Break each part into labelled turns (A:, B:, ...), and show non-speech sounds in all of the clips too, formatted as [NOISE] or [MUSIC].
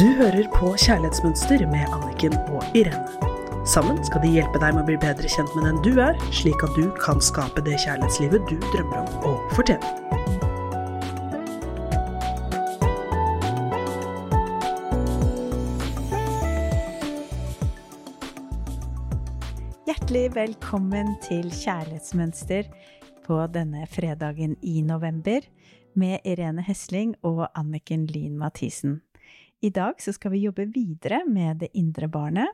A: Du hører på Kjærlighetsmønster med Anniken og Irene. Sammen skal de hjelpe deg med å bli bedre kjent med den du er, slik at du kan skape det kjærlighetslivet du drømmer om å fortjene.
B: Hjertelig velkommen til Kjærlighetsmønster på denne fredagen i november med Irene Hesling og Anniken Lyn Mathisen. I dag så skal vi jobbe videre med det indre barnet,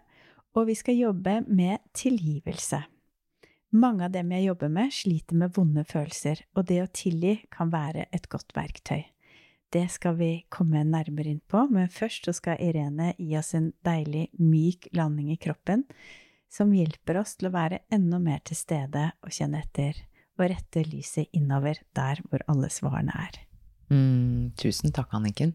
B: og vi skal jobbe med tilgivelse. Mange av dem jeg jobber med, sliter med vonde følelser, og det å tilgi kan være et godt verktøy. Det skal vi komme nærmere inn på, men først så skal Irene gi oss en deilig, myk landing i kroppen som hjelper oss til å være enda mer til stede og kjenne etter, og rette lyset innover der hvor alle svarene er.
C: Mm, tusen takk, Anniken.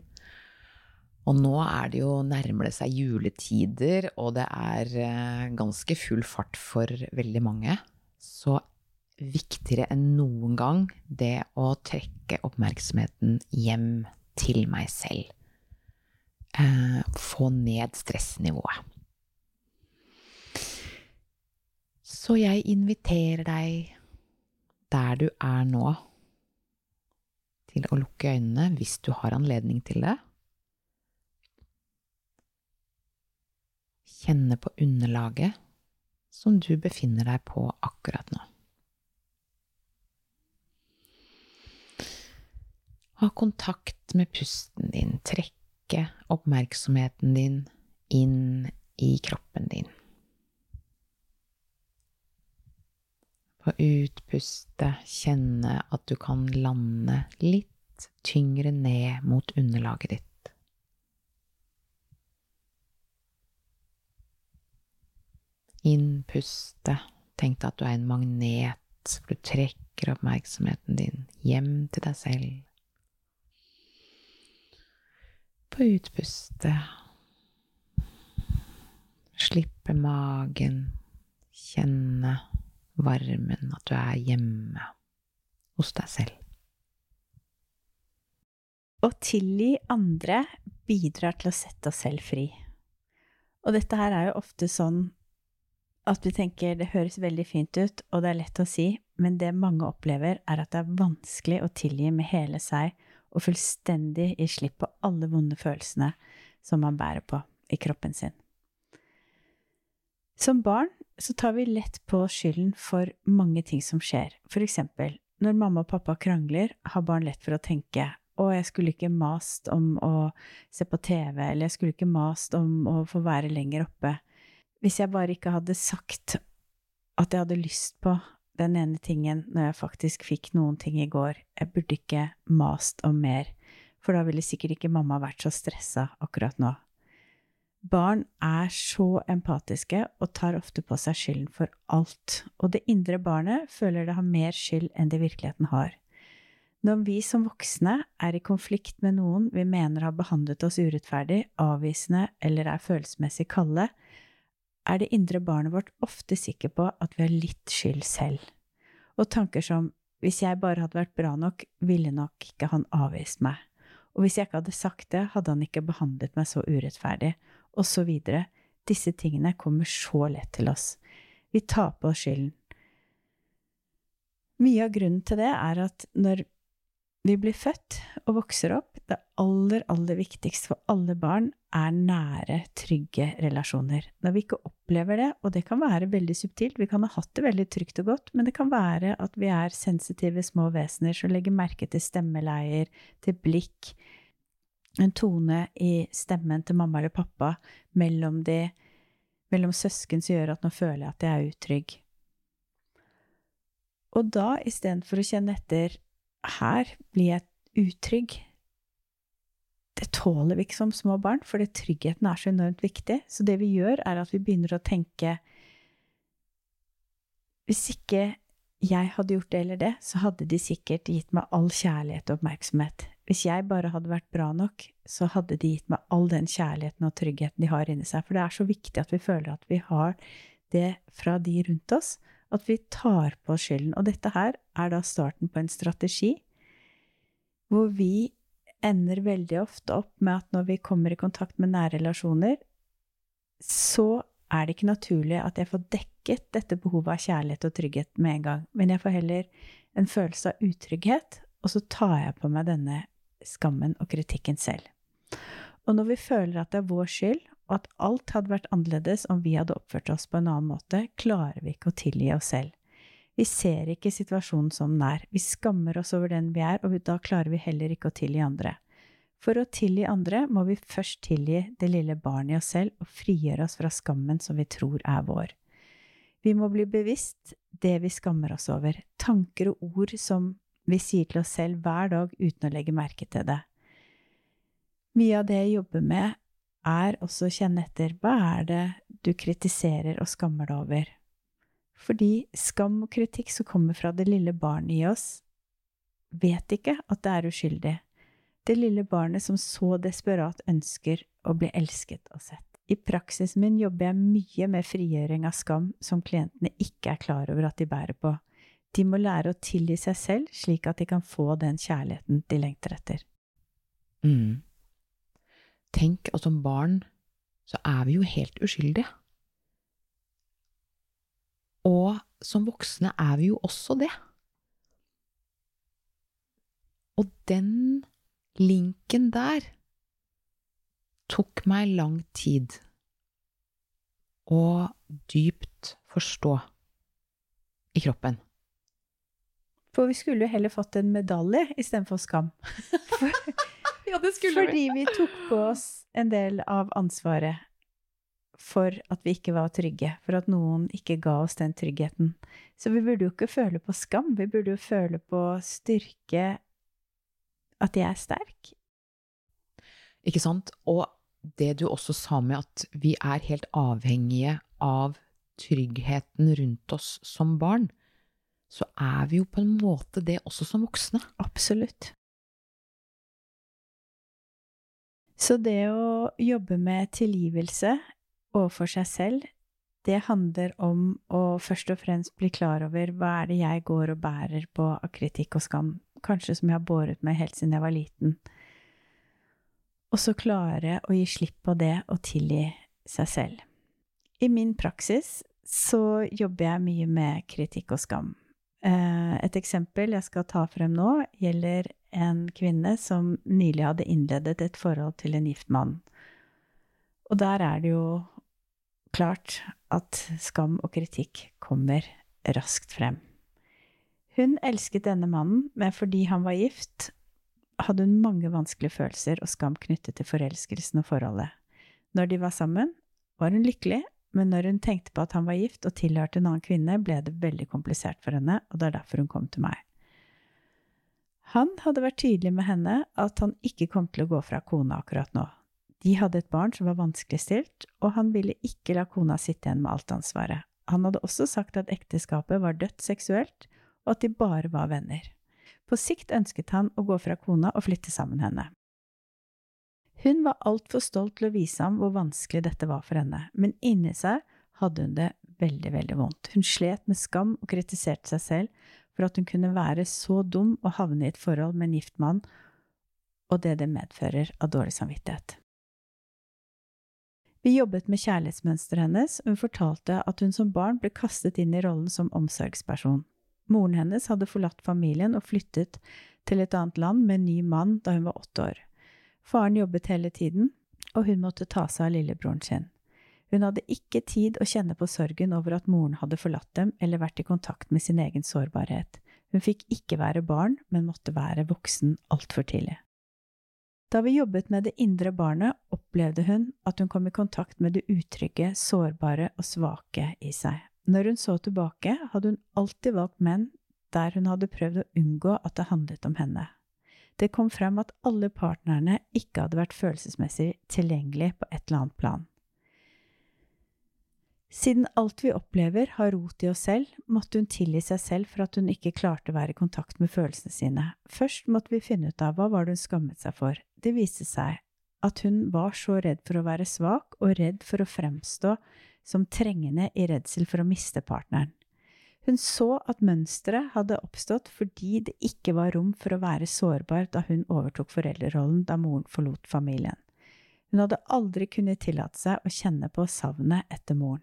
C: Og nå er det jo nærmer det seg juletider, og det er eh, ganske full fart for veldig mange. Så viktigere enn noen gang det å trekke oppmerksomheten hjem til meg selv. Eh, få ned stressnivået. Så jeg inviterer deg der du er nå, til å lukke øynene hvis du har anledning til det. Kjenne på underlaget som du befinner deg på akkurat nå. Ha kontakt med pusten din, trekke oppmerksomheten din inn i kroppen din. På utpustet kjenne at du kan lande litt tyngre ned mot underlaget ditt. Innpuste. Tenk deg at du er en magnet, for du trekker oppmerksomheten din hjem til deg selv. På utpuste slippe magen, kjenne varmen, at du er hjemme hos deg selv.
B: Å tilgi andre bidrar til å sette oss selv fri. Og dette her er jo ofte sånn at vi tenker det høres veldig fint ut, og det er lett å si, men det mange opplever, er at det er vanskelig å tilgi med hele seg og fullstendig gi slipp på alle vonde følelsene som man bærer på i kroppen sin. Som barn så tar vi lett på skylden for mange ting som skjer. For eksempel, når mamma og pappa krangler, har barn lett for å tenke å, jeg skulle ikke mast om å se på TV, eller jeg skulle ikke mast om å få være lenger oppe. Hvis jeg bare ikke hadde sagt at jeg hadde lyst på den ene tingen når jeg faktisk fikk noen ting i går, jeg burde ikke mast om mer, for da ville sikkert ikke mamma vært så stressa akkurat nå. Barn er så empatiske og tar ofte på seg skylden for alt, og det indre barnet føler det har mer skyld enn det virkeligheten har. Når vi som voksne er i konflikt med noen vi mener har behandlet oss urettferdig, avvisende eller er følelsesmessig kalde, er det indre barnet vårt ofte sikker på at vi har litt skyld selv. Og tanker som hvis jeg bare hadde vært bra nok, ville nok ikke han avvist meg. Og hvis jeg ikke hadde sagt det, hadde han ikke behandlet meg så urettferdig, og så videre. Disse tingene kommer så lett til oss. Vi tar på oss skylden. Mye av grunnen til det er at når vi blir født og vokser opp, det aller, aller viktigste for alle barn er nære, trygge relasjoner. Når vi ikke opplever det, og det kan være veldig subtilt, vi kan ha hatt det veldig trygt og godt, men det kan være at vi er sensitive små vesener som legger merke til stemmeleier, til blikk, en tone i stemmen til mamma eller pappa mellom de mellom søsken som gjør at nå føler jeg at jeg er utrygg. Og da, istedenfor å kjenne etter her blir jeg utrygg, det tåler vi ikke som små barn, for tryggheten er så enormt viktig. Så det vi gjør, er at vi begynner å tenke Hvis ikke jeg hadde gjort det eller det, så hadde de sikkert gitt meg all kjærlighet og oppmerksomhet. Hvis jeg bare hadde vært bra nok, så hadde de gitt meg all den kjærligheten og tryggheten de har inni seg. For det er så viktig at vi føler at vi har det fra de rundt oss, at vi tar på oss skylden. Og dette her er da starten på en strategi hvor vi ender veldig ofte opp med at når vi kommer i kontakt med nære relasjoner, så er det ikke naturlig at jeg får dekket dette behovet av kjærlighet og trygghet med en gang, men jeg får heller en følelse av utrygghet, og så tar jeg på meg denne skammen og kritikken selv. Og når vi føler at det er vår skyld, og at alt hadde vært annerledes om vi hadde oppført oss på en annen måte, klarer vi ikke å tilgi oss selv. Vi ser ikke situasjonen som den er. Vi skammer oss over den vi er, og da klarer vi heller ikke å tilgi andre. For å tilgi andre må vi først tilgi det lille barnet i oss selv og frigjøre oss fra skammen som vi tror er vår. Vi må bli bevisst det vi skammer oss over, tanker og ord som vi sier til oss selv hver dag uten å legge merke til det. Mye av det jeg jobber med, er også å kjenne etter hva er det du kritiserer og skammer deg over. Fordi skam og kritikk som kommer fra det lille barnet i oss, vet ikke at det er uskyldig. Det lille barnet som så desperat ønsker å bli elsket og sett. I praksisen min jobber jeg mye med frigjøring av skam som klientene ikke er klar over at de bærer på. De må lære å tilgi seg selv, slik at de kan få den kjærligheten de lengter etter.
C: Mm. Tenk at som barn så er vi jo helt uskyldige. Og som voksne er vi jo også det. Og den linken der tok meg lang tid å dypt forstå i kroppen.
B: For vi skulle jo heller fått en medalje istedenfor skam. [LAUGHS]
C: ja, det
B: Fordi vi tok på oss en del av ansvaret for at vi ikke var trygge, for at noen ikke ga oss den tryggheten. Så vi burde jo ikke føle på skam, vi burde jo føle på styrke, at jeg er sterk.
C: Ikke sant? Og det du også sa med at vi er helt avhengige av tryggheten rundt oss som barn, så er vi jo på en måte det også som voksne.
B: Absolutt. Så det å jobbe med tilgivelse overfor seg selv, det handler om å først og fremst bli klar over hva er det jeg går og bærer på av kritikk og skam, kanskje som jeg har båret meg helt siden jeg var liten. Og så klare å gi slipp på det og tilgi seg selv. I min praksis så jobber jeg mye med kritikk og skam. Eh, et eksempel jeg skal ta frem nå, gjelder en kvinne som nylig hadde innledet et forhold til en gift mann. Og der er det jo klart at skam og kritikk kommer raskt frem. Hun elsket denne mannen, men fordi han var gift, hadde hun mange vanskelige følelser og skam knyttet til forelskelsen og forholdet. Når de var sammen, var hun lykkelig, men når hun tenkte på at han var gift og tilhørte en annen kvinne, ble det veldig komplisert for henne, og det er derfor hun kom til meg. Han hadde vært tydelig med henne at han ikke kom til å gå fra kona akkurat nå. De hadde et barn som var vanskeligstilt, og han ville ikke la kona sitte igjen med alt ansvaret. Han hadde også sagt at ekteskapet var dødt seksuelt, og at de bare var venner. På sikt ønsket han å gå fra kona og flytte sammen henne. Hun var altfor stolt til å vise ham hvor vanskelig dette var for henne, men inni seg hadde hun det veldig, veldig vondt. Hun slet med skam og kritiserte seg selv for at hun kunne være så dum og havne i et forhold med en gift mann, og det det medfører av dårlig samvittighet. Vi jobbet med kjærlighetsmønsteret hennes, og hun fortalte at hun som barn ble kastet inn i rollen som omsorgsperson. Moren hennes hadde forlatt familien og flyttet til et annet land med en ny mann da hun var åtte år. Faren jobbet hele tiden, og hun måtte ta seg av lillebroren sin. Hun hadde ikke tid å kjenne på sorgen over at moren hadde forlatt dem eller vært i kontakt med sin egen sårbarhet. Hun fikk ikke være barn, men måtte være voksen altfor tidlig. Da vi jobbet med det indre barnet, opplevde hun at hun kom i kontakt med det utrygge, sårbare og svake i seg. Når hun så tilbake, hadde hun alltid valgt menn der hun hadde prøvd å unngå at det handlet om henne. Det kom frem at alle partnerne ikke hadde vært følelsesmessig tilgjengelig på et eller annet plan. Siden alt vi opplever har rot i oss selv, måtte hun tilgi seg selv for at hun ikke klarte å være i kontakt med følelsene sine. Først måtte vi finne ut av hva var det hun skammet seg for. Det viste seg at hun var så redd for å være svak og redd for å fremstå som trengende i redsel for å miste partneren. Hun så at mønsteret hadde oppstått fordi det ikke var rom for å være sårbar da hun overtok foreldrerollen da moren forlot familien. Hun hadde aldri kunnet tillate seg å kjenne på savnet etter moren.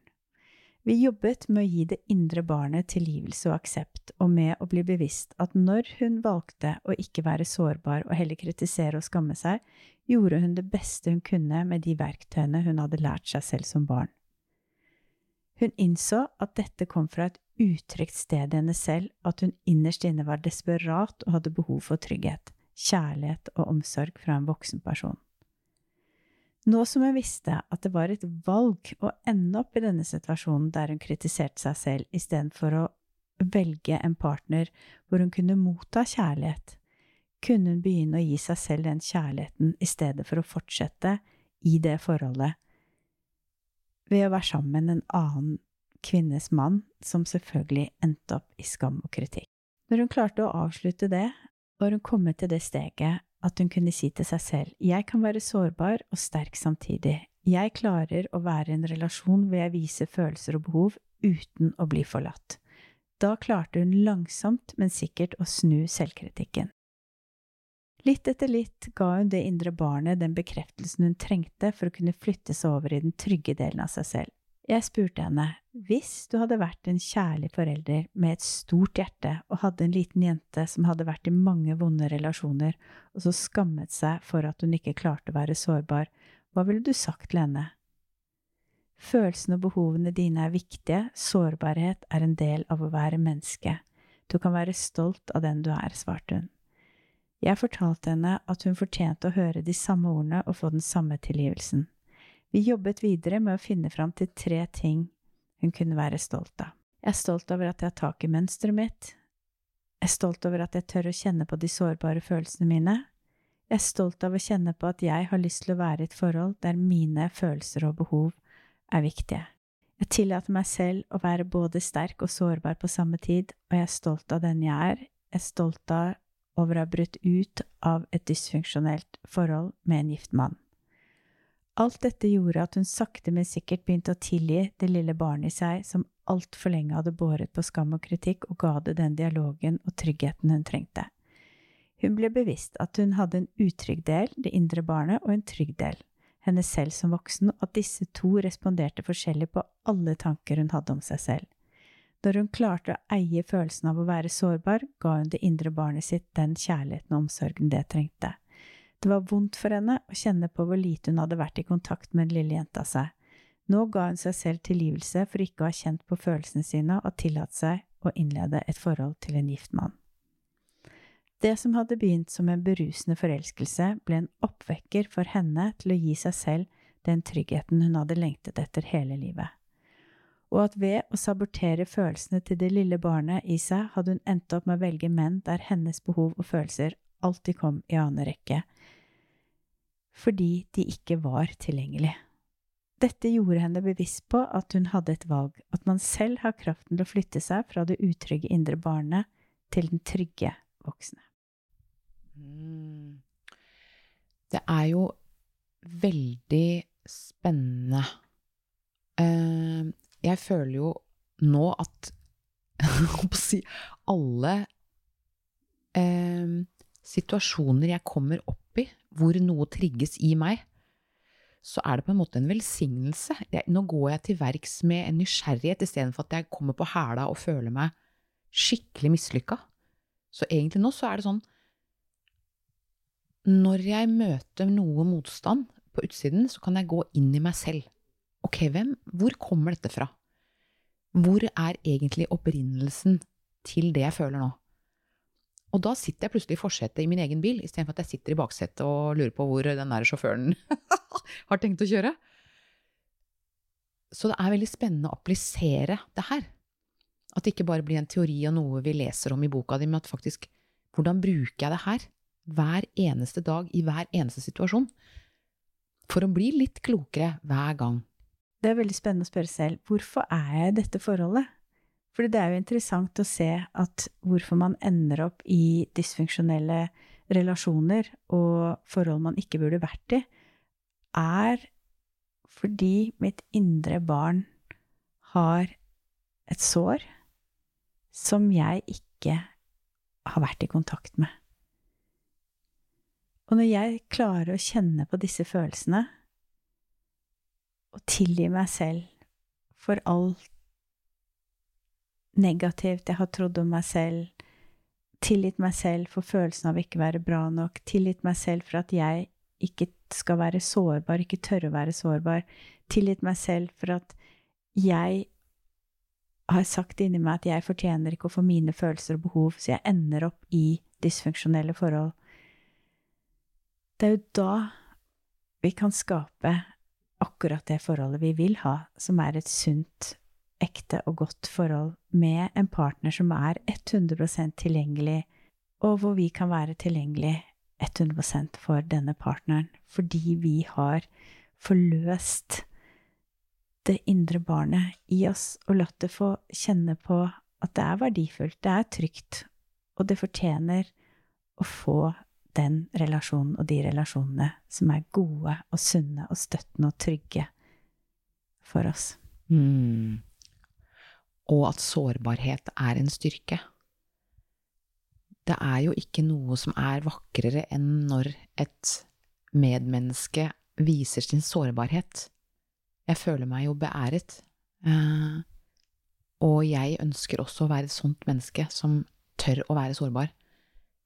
B: Vi jobbet med å gi det indre barnet tilgivelse og aksept, og med å bli bevisst at når hun valgte å ikke være sårbar og heller kritisere og skamme seg, gjorde hun det beste hun kunne med de verktøyene hun hadde lært seg selv som barn. Hun innså at dette kom fra et utrygt sted i henne selv, at hun innerst inne var desperat og hadde behov for trygghet, kjærlighet og omsorg fra en voksen person. Nå som hun visste at det var et valg å ende opp i denne situasjonen der hun kritiserte seg selv istedenfor å velge en partner hvor hun kunne motta kjærlighet, kunne hun begynne å gi seg selv den kjærligheten i stedet for å fortsette i det forholdet ved å være sammen med en annen kvinnes mann, som selvfølgelig endte opp i skam og kritikk. Når hun klarte å avslutte det, var hun kommet til det steget at hun kunne si til seg selv jeg kan være sårbar og sterk samtidig, jeg klarer å være i en relasjon hvor jeg viser følelser og behov uten å bli forlatt. Da klarte hun langsomt, men sikkert å snu selvkritikken. Litt etter litt ga hun det indre barnet den bekreftelsen hun trengte for å kunne flytte seg over i den trygge delen av seg selv. Jeg spurte henne, hvis du hadde vært en kjærlig forelder med et stort hjerte og hadde en liten jente som hadde vært i mange vonde relasjoner og så skammet seg for at hun ikke klarte å være sårbar, hva ville du sagt til henne? Følelsene og behovene dine er viktige, sårbarhet er en del av å være menneske. Du kan være stolt av den du er, svarte hun. Jeg fortalte henne at hun fortjente å høre de samme ordene og få den samme tilgivelsen. Vi jobbet videre med å finne fram til tre ting hun kunne være stolt av. Jeg er stolt over at jeg har tak i mønsteret mitt. Jeg er stolt over at jeg tør å kjenne på de sårbare følelsene mine. Jeg er stolt av å kjenne på at jeg har lyst til å være i et forhold der mine følelser og behov er viktige. Jeg tillater meg selv å være både sterk og sårbar på samme tid, og jeg er stolt av den jeg er. Jeg er stolt av over å ha brutt ut av et dysfunksjonelt forhold med en gift mann. Alt dette gjorde at hun sakte, men sikkert begynte å tilgi det lille barnet i seg som altfor lenge hadde båret på skam og kritikk, og ga det den dialogen og tryggheten hun trengte. Hun ble bevisst at hun hadde en utrygg del, det indre barnet, og en trygg del, henne selv som voksen, og at disse to responderte forskjellig på alle tanker hun hadde om seg selv. Når hun klarte å eie følelsen av å være sårbar, ga hun det indre barnet sitt den kjærligheten og omsorgen det trengte. Det var vondt for henne å kjenne på hvor lite hun hadde vært i kontakt med den lille jenta seg. Nå ga hun seg selv tilgivelse for ikke å ha kjent på følelsene sine og tillatt seg å innlede et forhold til en gift mann. Det som hadde begynt som en berusende forelskelse, ble en oppvekker for henne til å gi seg selv den tryggheten hun hadde lengtet etter hele livet. Og at ved å sabotere følelsene til det lille barnet i seg, hadde hun endt opp med å velge menn der hennes behov og følelser alltid kom i annen rekke, fordi de ikke var tilgjengelig. Dette gjorde henne bevisst på at hun hadde et valg, at man selv har kraften til å flytte seg fra det utrygge indre barnet til den trygge voksne.
C: Mm. Det er jo veldig spennende. Eh, jeg føler jo nå at [LAUGHS] alle eh, situasjoner jeg kommer opp i hvor noe trigges i meg, så er det på en måte en velsignelse. Nå går jeg til verks med en nysgjerrighet istedenfor at jeg kommer på hæla og føler meg skikkelig mislykka. Så egentlig nå så er det sånn Når jeg møter noe motstand på utsiden, så kan jeg gå inn i meg selv. Ok, hvem, hvor kommer dette fra? Hvor er egentlig opprinnelsen til det jeg føler nå? Og da sitter jeg plutselig i forsetet i min egen bil, istedenfor at jeg sitter i baksetet og lurer på hvor den der sjåføren [LAUGHS] har tenkt å kjøre. Så det er veldig spennende å applisere det her. At det ikke bare blir en teori og noe vi leser om i boka di, men at faktisk hvordan bruker jeg det her hver eneste dag i hver eneste situasjon? For å bli litt klokere hver gang.
B: Det er veldig spennende å spørre selv hvorfor er jeg i dette forholdet? Fordi det er jo interessant å se at hvorfor man ender opp i dysfunksjonelle relasjoner og forhold man ikke burde vært i, er fordi mitt indre barn har et sår, som jeg ikke har vært i kontakt med. Og når jeg klarer å kjenne på disse følelsene, og tilgi meg selv for alt negativt jeg har trodd om meg selv, tilgitt meg selv for følelsen av ikke være bra nok, tilgitt meg selv for at jeg ikke skal være sårbar, ikke tørre å være sårbar, tilgitt meg selv for at jeg har sagt inni meg at jeg fortjener ikke å få mine følelser og behov, så jeg ender opp i dysfunksjonelle forhold. Det er jo da vi kan skape akkurat det forholdet vi vil ha, som er et sunt, ekte og godt forhold med en partner som er 100% tilgjengelig, og hvor vi kan være tilgjengelig 100% for denne partneren, fordi vi har forløst det indre barnet i oss og latt det få kjenne på at det er verdifullt, det er trygt, og det fortjener å få den relasjonen og de relasjonene som er gode og sunne og støttende og trygge for oss.
C: Mm. Og at sårbarhet er en styrke. Det er jo ikke noe som er vakrere enn når et medmenneske viser sin sårbarhet. Jeg føler meg jo beæret. Eh, og jeg ønsker også å være et sånt menneske som tør å være sårbar.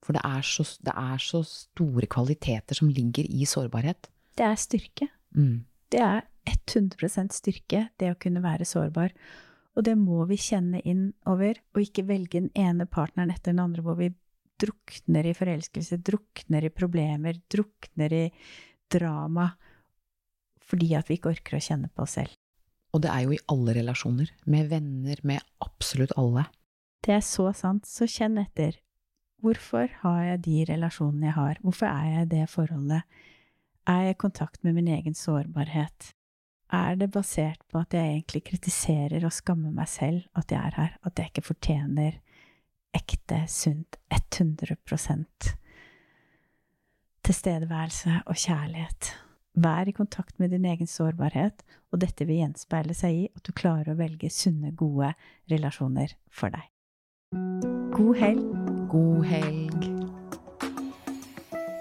C: For det er så, det er så store kvaliteter som ligger i sårbarhet.
B: Det er styrke.
C: Mm.
B: Det er 100% styrke, det å kunne være sårbar. Og det må vi kjenne inn over, og ikke velge den ene partneren etter den andre hvor vi drukner i forelskelse, drukner i problemer, drukner i drama, fordi at vi ikke orker å kjenne på oss selv.
C: Og det er jo i alle relasjoner. Med venner, med absolutt alle.
B: Det er så sant, så kjenn etter. Hvorfor har jeg de relasjonene jeg har? Hvorfor er jeg i det forholdet? Er jeg i kontakt med min egen sårbarhet? Er det basert på at jeg egentlig kritiserer og skammer meg selv at jeg er her, at jeg ikke fortjener ekte, sunt, 100% tilstedeværelse og kjærlighet? Vær i kontakt med din egen sårbarhet, og dette vil gjenspeile seg i at du klarer å velge sunne, gode relasjoner for deg. God helg!
C: God helg!